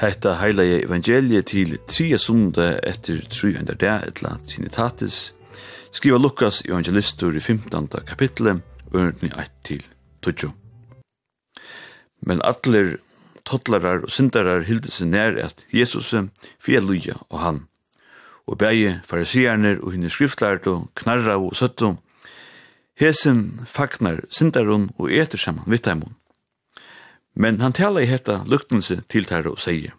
Hetta heila evangeliet til tria sundag etter tru enda der etla sinitatis skriva Lukas evangelistur i 15. kapitlet ørni 1 til 20. Men atler tottlarar og syndarar hildi seg nær at Jesus fyrir luja og han. Og bægi farisierner og hinne skriftlart og knarra og søttu. Hesen fagnar syndarun og etur saman vittaimun. Men han talar i hetta luktense til tæra og seie.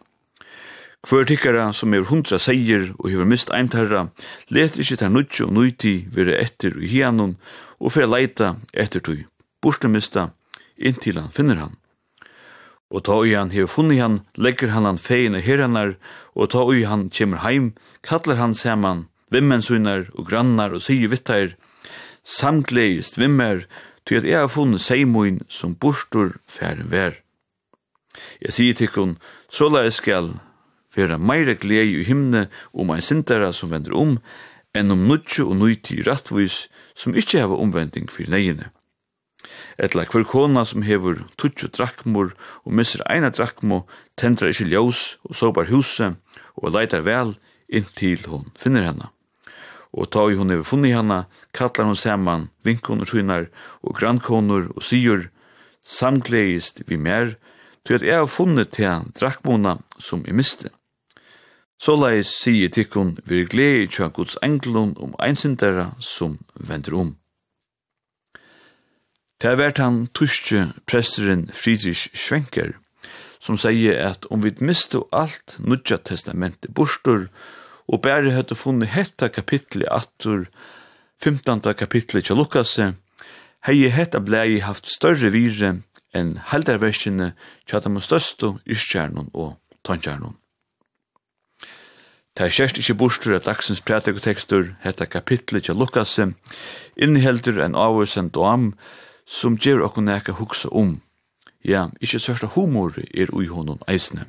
Hver tikkara som er hundra seier og hever mist eintarra, let ikkje tær nudje og nuiti vire etter i hianon og fer leita etter tui, bortemista, inntil han finner han. Og ta ui han hever funni han, legger han han feina herranar, og ta ui han kjemur heim, kallar han saman, vimmensunar og grannar og sier vittar, samtleist vimmer, ty at jeg har funnet seimoin som bostur færen vær. Jeg sier til hun, så la jeg skal være meire glede i himne om ein sintara som vender om, enn om nutje og nøyti rattvis som ikkje heva omvending fyrir neiene. Etla hver kona som hever tutsi drakmor og misser eina drakmo, tendrar ikkje ljós og sobar huset og leitar vel inntil hon finner henne og ta i hon hefur funni hana, kallar hon saman vinkonur synar og grannkonur og syr, samgleist vi mer, til at jeg har funnet til drakkmona som jeg miste. Så leis sier tikkun vir glei tja Guds englun om einsindera som vender om. Det vært han tuske presteren Friedrich Schwenker, som sier at om vi miste alt Nudja testamentet bostur, og bare hadde funni hetta kapitlet atur 15. kapitlet til Lukas hei hetta blei haft større vire enn heldarversjene at de største iskjernon og tankjernon. Det er kjært ikkje bostur at dagsens prætikotekstur, hetta kapitlet til Lukas, inneheldur en avvursen doam som gjer okkur nekka hugsa om. Ja, ikkje sørsta humor er ui honom eisne.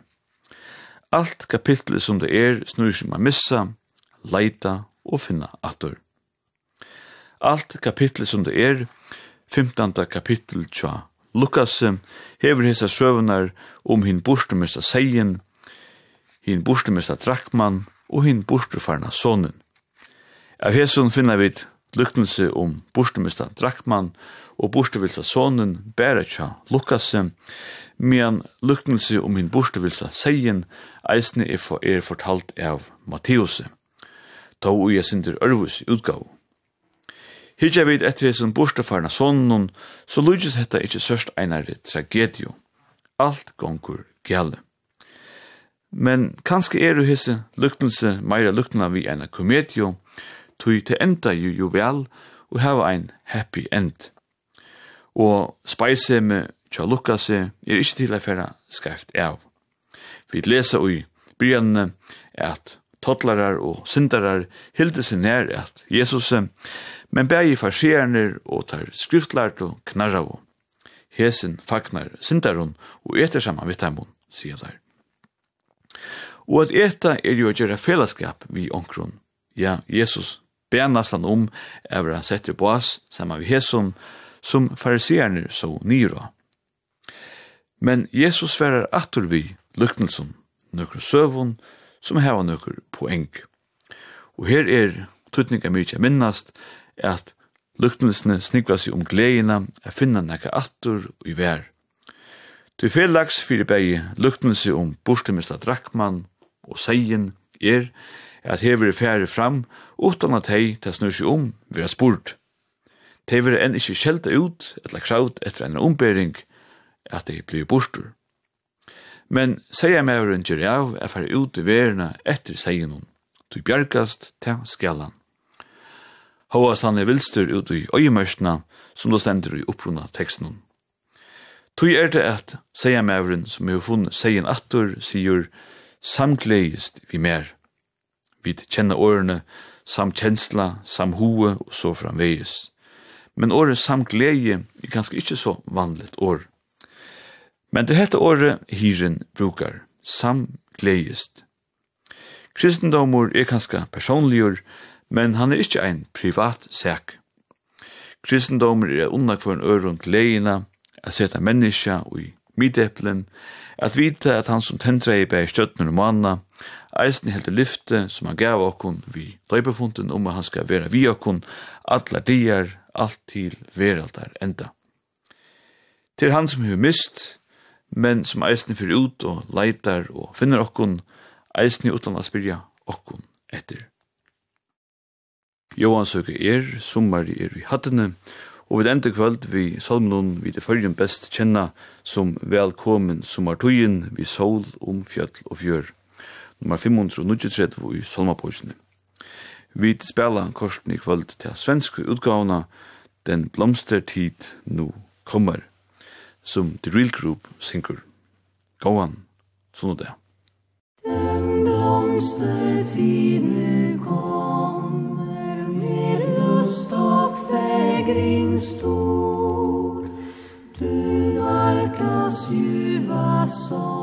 Alt kapitlet som det er snur som om missa, leita og finna attor. Alt kapitlet som det er, 15. kapittel tja Lukas hever hesa søvnar om hin bostumista seien, hin bostumista drakman og hin bortufarna sonen. Av hesson finna vi lykkelse om bortemista Drakman og bortevilsa sonen Beretja Lukasse, medan lykkelse om hin bortevilsa Seien eisne er, for, er fortalt av Matteuse. ta og jeg sinter Ørvus utgav. Hitja vid etter hesson bortefarna sonen, så lydges hetta ikkje sørst einare tragedio. Alt gongur gale. Men kanskje er du hisse lykkelse meira luktna vi enn komedio, tui til enda jo jo vel, og hava ein happy end. Og speise me tja lukka seg er ikkje til affæra skreft av. Vi lesa ui brygjane at tottlarar og syndarar hilde seg nær at Jesus, men bægi farsierner og tar skriftlart og knarravo. Hesen fagnar syndarun og etter saman vittamon, sier der. Og at eta er jo å gjøre fellesskap vi onkron. Ja, Jesus ber nesten om over han sätter på oss samma vi Jesus, som fariseerne så nyra. Men Jesus sverar atur vi luknelsen, nøkker søvun, som heva nøkker poeng. Og her er tutninga mykje minnast at luknelsene snikla seg om gledina er finna nekka atur og i vær. Du fellags fyrir bægi luktnelse om borstemista drakman og seien er at hever er færre fram, utan at hei ta snur seg om, vi har spurt. Te vil enn ikkje kjelta ut, etla kraut etter en ombering, at dei blir bortur. Men seia meveren gjer av, er færre ut i verena etter seien hon. Du bjergast, ta skallan. Håast han er vilstur ut i øyemørsna, som du stender i opprunna teksten. Tui er det at seia meveren som har funnet seien attur, sier samgleist vi mer. Vi kjenner årene samkjensla, samhoe og så framveges. Men året samgleie er kanskje ikke så vanligt år. Men det hette året hyren brukar, samgleiest. Kristendomur er kanskje personligur, men han er ikke ein privat sak. Kristendomur er unnakvaren øron gleina, a seta menneska og i middeplen, at vite at han som tendra i bæg støttene og manna, eisen helt lyfte som han gav okkon vi døypefunden om at han skal vera vi okkon, atla dier, alt til veraldar enda. Til han som hefur mist, men som eisen fyrir ut og leitar og finner okkon, eisen utan a spyrja okkon etter. Johan søker er, sommar er i hattene, Og vi enda kvöld vi salmnon vi det fyrrjum best kjenna som velkommen sommartøyen vi sol om fjöll og fjør. Nummer 593 i salmapoisene. Vi spela korsen i kvöld til svenske utgavna Den blomstertid nu kommer, som The Real Group synker. Gåan, sånn og det. Den blomstertid nu omkring stor. Du nalkas ljuva som